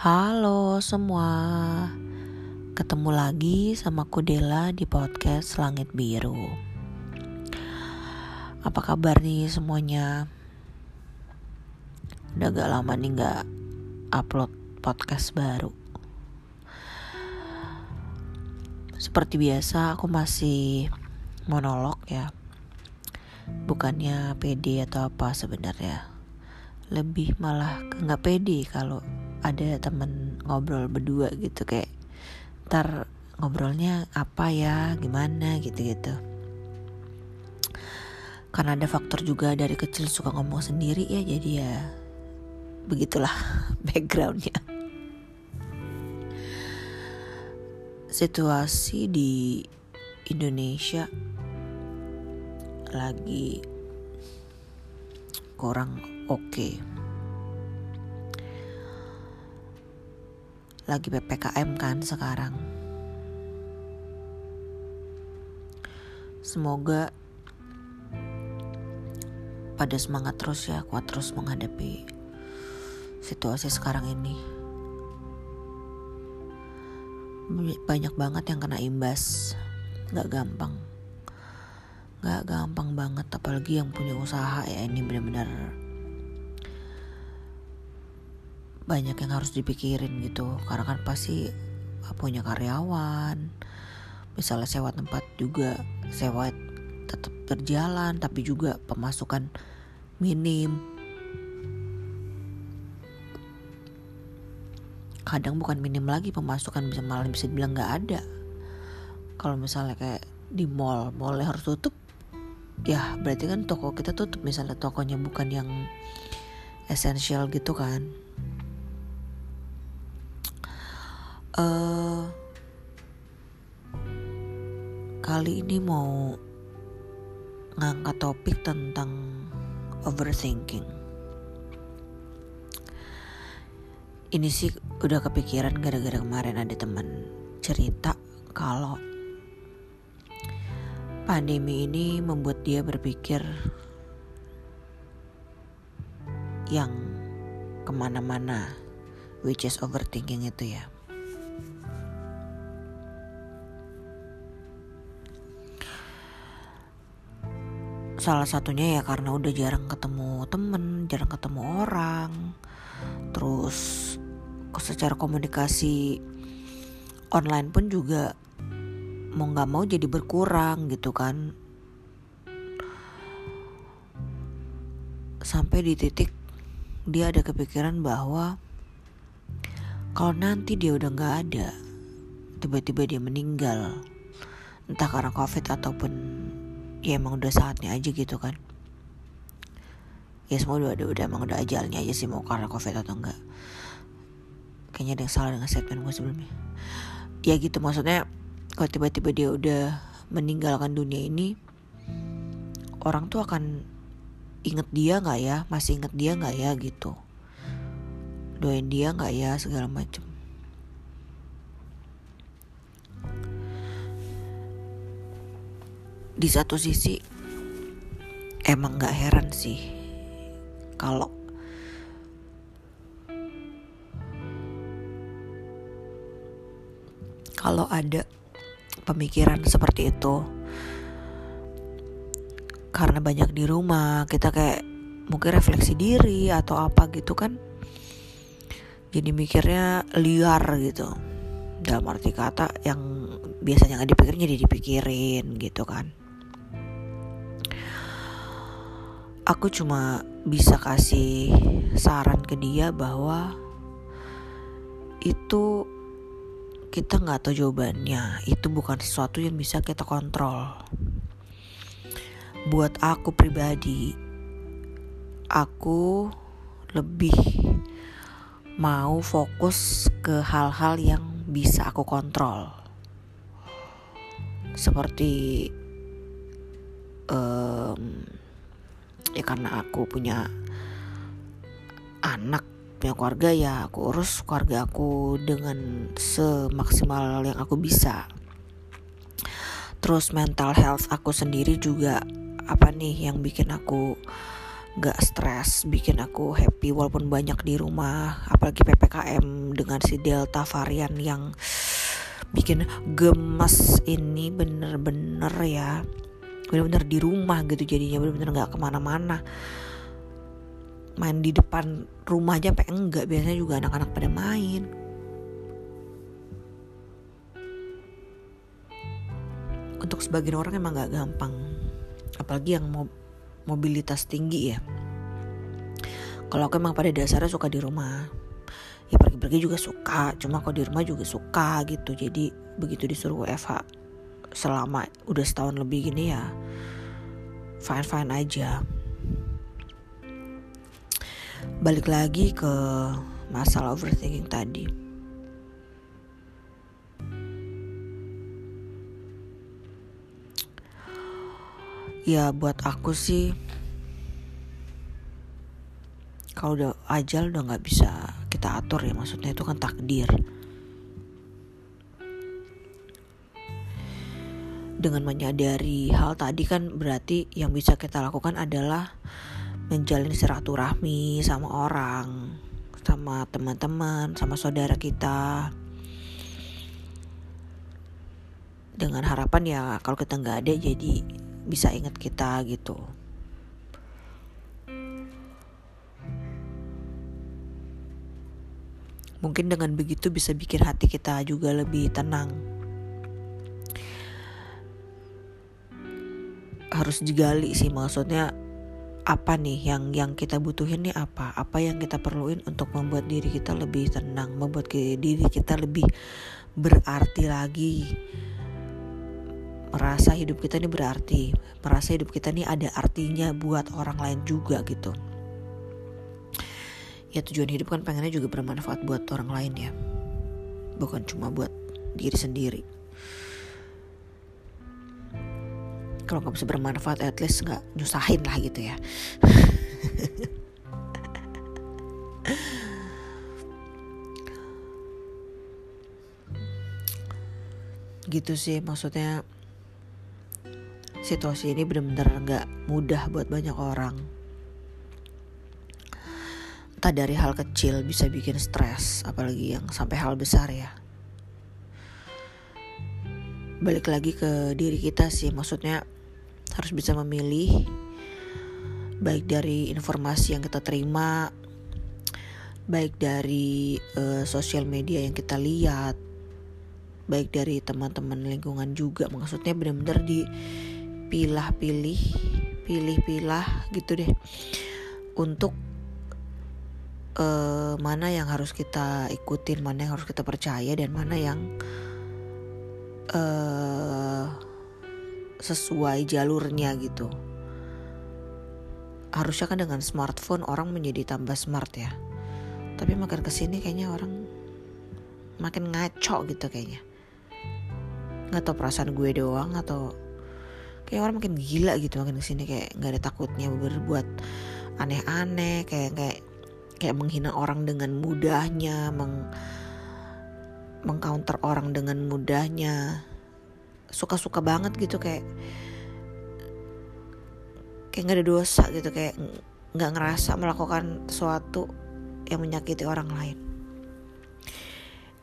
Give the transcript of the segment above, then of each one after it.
Halo semua. Ketemu lagi sama Kudela di podcast Langit Biru. Apa kabar nih semuanya? Udah gak lama nih gak upload podcast baru. Seperti biasa aku masih monolog ya. Bukannya pede atau apa sebenarnya. Lebih malah nggak pede kalau ada temen ngobrol berdua gitu kayak ntar ngobrolnya apa ya? Gimana? gitu-gitu. Karena ada faktor juga dari kecil suka ngomong sendiri ya jadi ya begitulah backgroundnya. Situasi di Indonesia lagi kurang oke. okay. Lagi PPKM kan sekarang. Semoga pada semangat terus ya, kuat terus menghadapi situasi sekarang ini. Banyak banget yang kena imbas, gak gampang. Gak gampang banget, apalagi yang punya usaha ya ini benar-benar banyak yang harus dipikirin gitu. Karena kan pasti punya karyawan. Misalnya sewa tempat juga sewa tetap berjalan tapi juga pemasukan minim. Kadang bukan minim lagi pemasukan bisa malah bisa bilang nggak ada. Kalau misalnya kayak di mall mallnya harus tutup ya berarti kan toko kita tutup. Misalnya tokonya bukan yang esensial gitu kan uh, kali ini mau ngangkat topik tentang overthinking. Ini sih udah kepikiran gara-gara kemarin ada teman cerita kalau pandemi ini membuat dia berpikir yang ke mana-mana, which is overthinking itu ya. Salah satunya ya karena udah jarang ketemu temen jarang ketemu orang. Terus secara komunikasi online pun juga mau nggak mau jadi berkurang gitu kan. Sampai di titik dia ada kepikiran bahwa kalau nanti dia udah nggak ada tiba-tiba dia meninggal. Entah karena covid ataupun ya emang udah saatnya aja gitu kan. Ya semua udah, udah, udah emang udah ajalnya aja sih mau karena covid atau enggak. Kayaknya ada yang salah dengan statement gue sebelumnya. Ya gitu. Maksudnya kalau tiba-tiba dia udah meninggalkan dunia ini orang tuh akan inget dia nggak ya? Masih inget dia nggak ya gitu. Doain dia nggak ya segala macem di satu sisi emang gak heran sih kalau kalau ada pemikiran seperti itu. Karena banyak di rumah kita kayak mungkin refleksi diri atau apa gitu kan. Jadi mikirnya liar gitu. Dalam arti kata yang biasanya nggak dipikirin jadi dipikirin gitu kan aku cuma bisa kasih saran ke dia bahwa itu kita nggak tahu jawabannya. Itu bukan sesuatu yang bisa kita kontrol. Buat aku pribadi aku lebih mau fokus ke hal-hal yang bisa aku kontrol. Seperti um, ya karena aku punya anak punya keluarga ya aku urus keluarga aku dengan semaksimal yang aku bisa. Terus mental health aku sendiri juga apa nih yang bikin aku gak stres bikin aku happy walaupun banyak di rumah apalagi ppkm dengan si delta varian yang bikin gemes ini bener-bener ya bener-bener di rumah gitu jadinya bener-bener nggak ke mana-mana. Main di depan rumah aja sampai enggak biasanya juga anak-anak pada main. Untuk sebagian orang emang nggak gampang apalagi yang mau mobilitas tinggi ya. Kalau aku emang pada dasarnya suka di rumah. Ya pergi-pergi juga suka cuma kalau di rumah juga suka gitu. Jadi begitu disuruh WFH selama udah setahun lebih gini ya fine fine aja. Balik lagi ke masalah overthinking tadi. Ya buat aku sih kalau udah ajal udah nggak bisa kita atur ya. Maksudnya itu kan takdir dengan menyadari hal tadi kan berarti yang bisa kita lakukan adalah menjalin silaturahmi sama orang sama teman-teman sama saudara kita dengan harapan ya kalau kita nggak ada jadi bisa ingat kita gitu Mungkin dengan begitu bisa bikin hati kita juga lebih tenang. Harus digali sih maksudnya apa nih yang yang kita butuhin nih apa? Apa yang kita perluin untuk membuat diri kita lebih tenang, membuat diri kita lebih berarti lagi? Merasa hidup kita ini berarti merasa hidup kita ini ada artinya buat orang lain juga gitu. Ya tujuan hidup kan pengennya juga bermanfaat buat orang lain ya. Bukan cuma buat diri sendiri kalau nggak bisa bermanfaat at least nggak nyusahin lah gitu ya. Gitu sih maksudnya situasi ini benar-benar nggak mudah buat banyak orang. Entah dari hal kecil bisa bikin stres apalagi yang sampai hal besar ya. Balik lagi ke diri kita sih maksudnya harus bisa memilih baik dari informasi yang kita terima baik dari uh, sosial media yang kita lihat baik dari teman-teman lingkungan juga. Maksudnya benar-benar dipilah-pilih pilih-pilah gitu deh untuk uh, mana yang harus kita ikutin, mana yang harus kita percaya dan mana yang uh, sesuai jalurnya gitu. Harusnya kan dengan smartphone orang menjadi tambah smart ya. Tapi makin ke sini kayaknya orang makin ngaco gitu kayaknya. Nggak tau perasaan gue doang atau kayak orang makin gila gitu makin ke sini kayak nggak ada takutnya berbuat aneh-aneh kayak kayak kayak menghina orang dengan mudahnya meng mengcounter orang dengan mudahnya suka-suka banget gitu kayak kayak nggak ada dosa gitu kayak nggak ngerasa melakukan sesuatu yang menyakiti orang lain.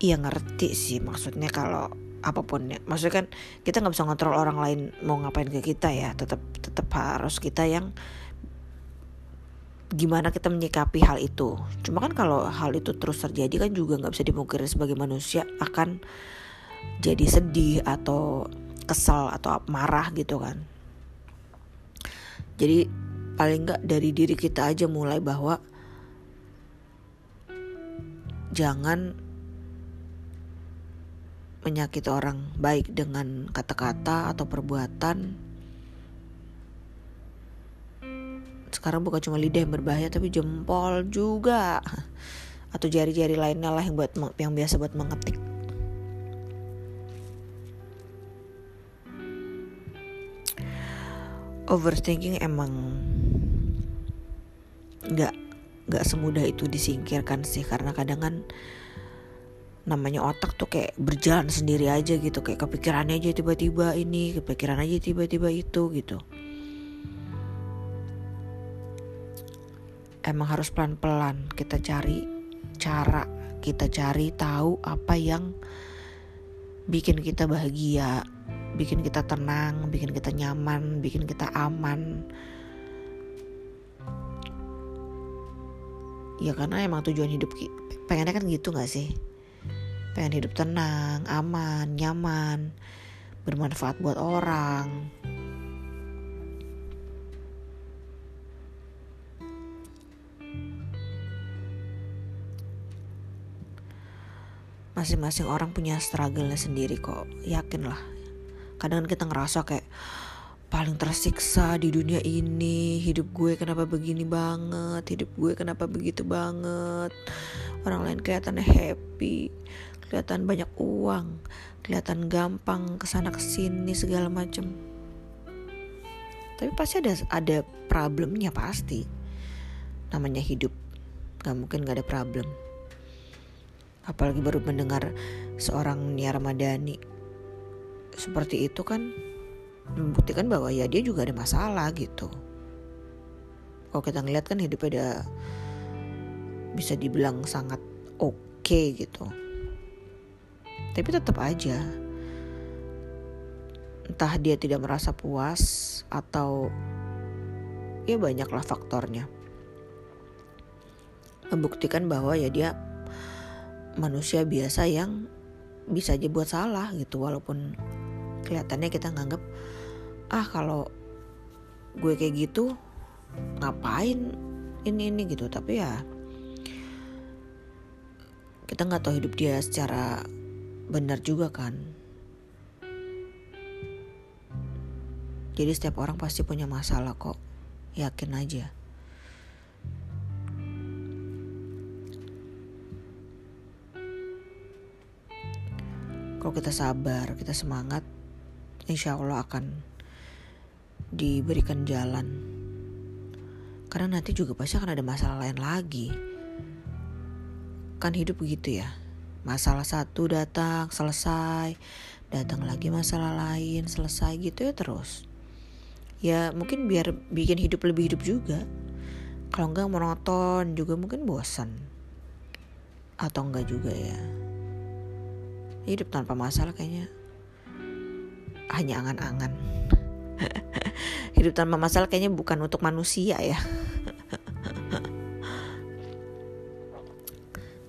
Iya ngerti sih maksudnya kalau apa pun ya. Maksudnya kan kita nggak bisa ngontrol orang lain mau ngapain ke kita ya. Tetap tetap harus kita yang gimana kita menyikapi hal itu. Cuma kan kalau hal itu terus terjadi kan juga nggak bisa dipungkiri sebagai manusia akan jadi sedih atau kesal atau marah gitu kan. Jadi paling nggak dari diri kita aja mulai bahwa jangan menyakiti orang baik dengan kata-kata atau perbuatan. Sekarang bukan cuma lidah yang berbahaya tapi jempol juga. Atau jari-jari lainnya lah yang buat yang biasa buat mengetik overthinking emang nggak nggak semudah itu disingkirkan sih. Karena kadang kan namanya otak tuh kayak berjalan sendiri aja gitu. Kayak kepikirannya aja tiba-tiba ini kepikiran aja tiba-tiba itu gitu. Emang harus pelan-pelan kita cari cara kita cari tahu apa yang bikin kita bahagia bikin kita tenang bikin kita nyaman bikin kita aman. Ya karena emang tujuan hidup pengennya kan gitu gak sih? Pengen hidup tenang aman nyaman bermanfaat buat orang. Masing-masing orang punya struggle-nya sendiri kok. Yakin lah kadang kita ngerasa kayak paling tersiksa di dunia ini. Hidup gue kenapa begini banget? Hidup gue kenapa begitu banget? Orang lain kelihatan happy kelihatan banyak uang kelihatan gampang ke sana ke sini segala macem. Tapi pasti ada ada problemnya pasti. Namanya hidup gak mungkin gak ada problem. Apalagi baru mendengar seorang Nia Ramadhani seperti itu kan membuktikan bahwa ya dia juga ada masalah gitu. Kalau kita ngeliat kan hidupnya ada bisa dibilang sangat oke okay gitu. Tapi tetap aja entah dia tidak merasa puas atau ya banyaklah faktornya. Membuktikan bahwa ya dia manusia biasa yang bisa aja buat salah gitu walaupun kelihatannya kita nganggap ah kalau gue kayak gitu ngapain ini ini gitu. Tapi ya kita nggak tahu hidup dia secara benar juga kan. Jadi setiap orang pasti punya masalah kok. Yakin aja. Kalau kita sabar kita semangat insya Allah akan diberikan jalan. Karena nanti juga pasti akan ada masalah lain lagi. Kan hidup begitu ya. Masalah satu datang selesai. Datang lagi masalah lain selesai gitu ya terus. Ya mungkin biar bikin hidup lebih hidup juga. Kalau enggak monoton juga mungkin bosan atau enggak juga ya. Hidup tanpa masalah kayaknya hanya angan-angan. Hidup tanpa masalah kayaknya bukan untuk manusia ya.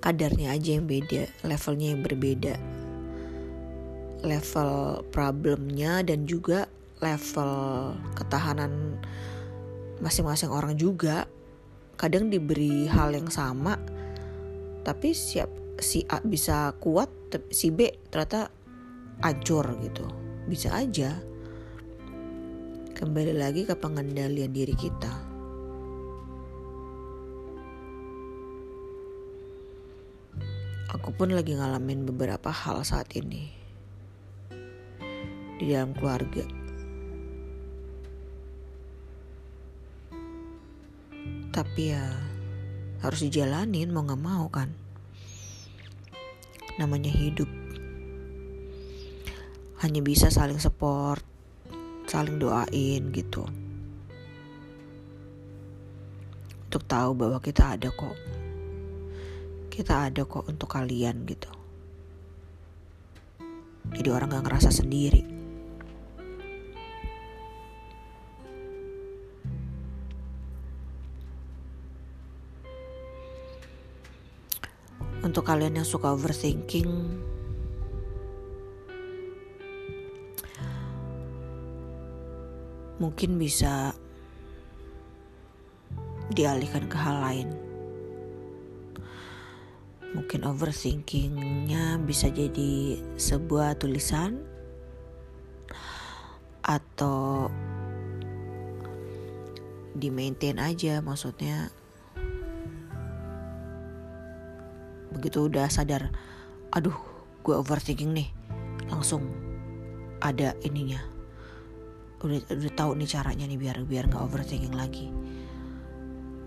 Kadarnya aja yang beda levelnya yang berbeda. Level problemnya dan juga level ketahanan masing-masing orang juga kadang diberi hal yang sama tapi siap si A bisa kuat si B ternyata ancur gitu bisa aja. Kembali lagi ke pengendalian diri kita. Aku pun lagi ngalamin beberapa hal saat ini. Di dalam keluarga. Tapi ya harus dijalanin mau gak mau kan. Namanya hidup hanya bisa saling support saling doain gitu. Untuk tahu bahwa kita ada kok. Kita ada kok untuk kalian gitu. Jadi orang gak ngerasa sendiri. Untuk kalian yang suka overthinking mungkin bisa dialihkan ke hal lain. Mungkin overthinkingnya bisa jadi sebuah tulisan atau di maintain aja maksudnya begitu udah sadar aduh gue overthinking nih langsung ada ininya udah udah tahu nih caranya nih biar biar nggak overthinking lagi.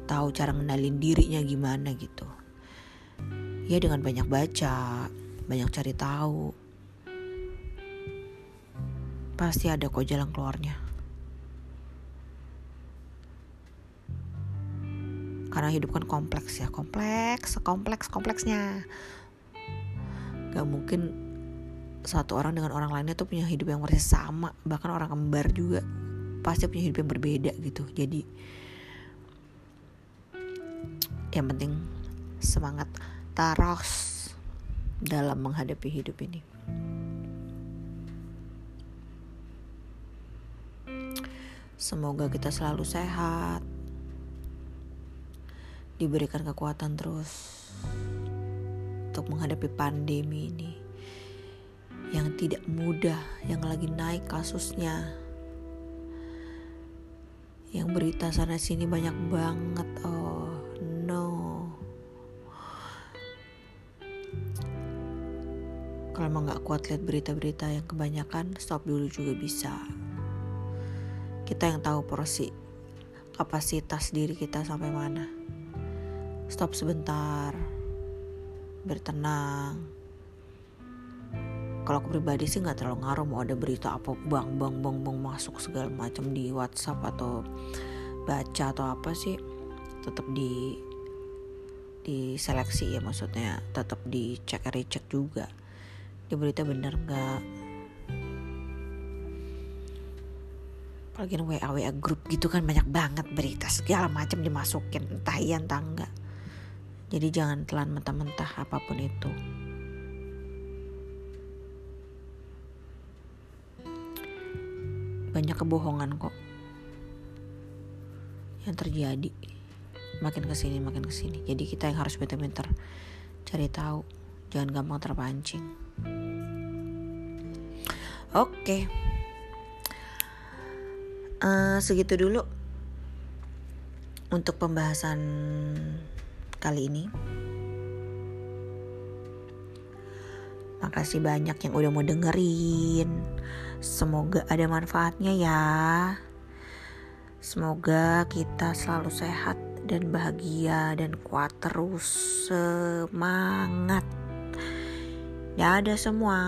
Tahu cara ngenalin dirinya gimana gitu. Ya dengan banyak baca banyak cari tahu. Pasti ada kok jalan keluarnya. Karena hidup kan kompleks ya kompleks kompleks kompleksnya. Gak mungkin satu orang dengan orang lainnya tuh punya hidup yang persis sama bahkan orang kembar juga pasti punya hidup yang berbeda gitu. Jadi yang penting semangat taros dalam menghadapi hidup ini. Semoga kita selalu sehat, diberikan kekuatan terus untuk menghadapi pandemi ini tidak mudah, yang lagi naik kasusnya. Yang berita sana sini banyak banget. Oh, no. Kalau emang gak kuat lihat berita-berita yang kebanyakan, stop dulu juga bisa kita yang tahu porsi kapasitas diri kita sampai mana stop sebentar bertenang kalau aku pribadi sih nggak terlalu ngaruh mau ada berita apa bang bang bang bang masuk segala macam di WhatsApp atau baca atau apa sih tetap di seleksi ya maksudnya tetap dicek recheck juga. Di berita bener nggak? Apalagi WA WA grup gitu kan banyak banget berita segala macam dimasukin entah iya entah enggak jadi jangan telan mentah-mentah apa pun itu banyak kebohongan kok. Yang terjadi makin ke sini makin ke sini jadi kita yang harus betul-betul cari tahu jangan gampang terpancing. Oke. Okay uh, segitu dulu untuk pembahasan kali ini. Makasih banyak yang udah mau dengerin. Semoga ada manfaatnya ya. Semoga kita selalu sehat dan bahagia dan kuat terus. Semangat. Dadah semua.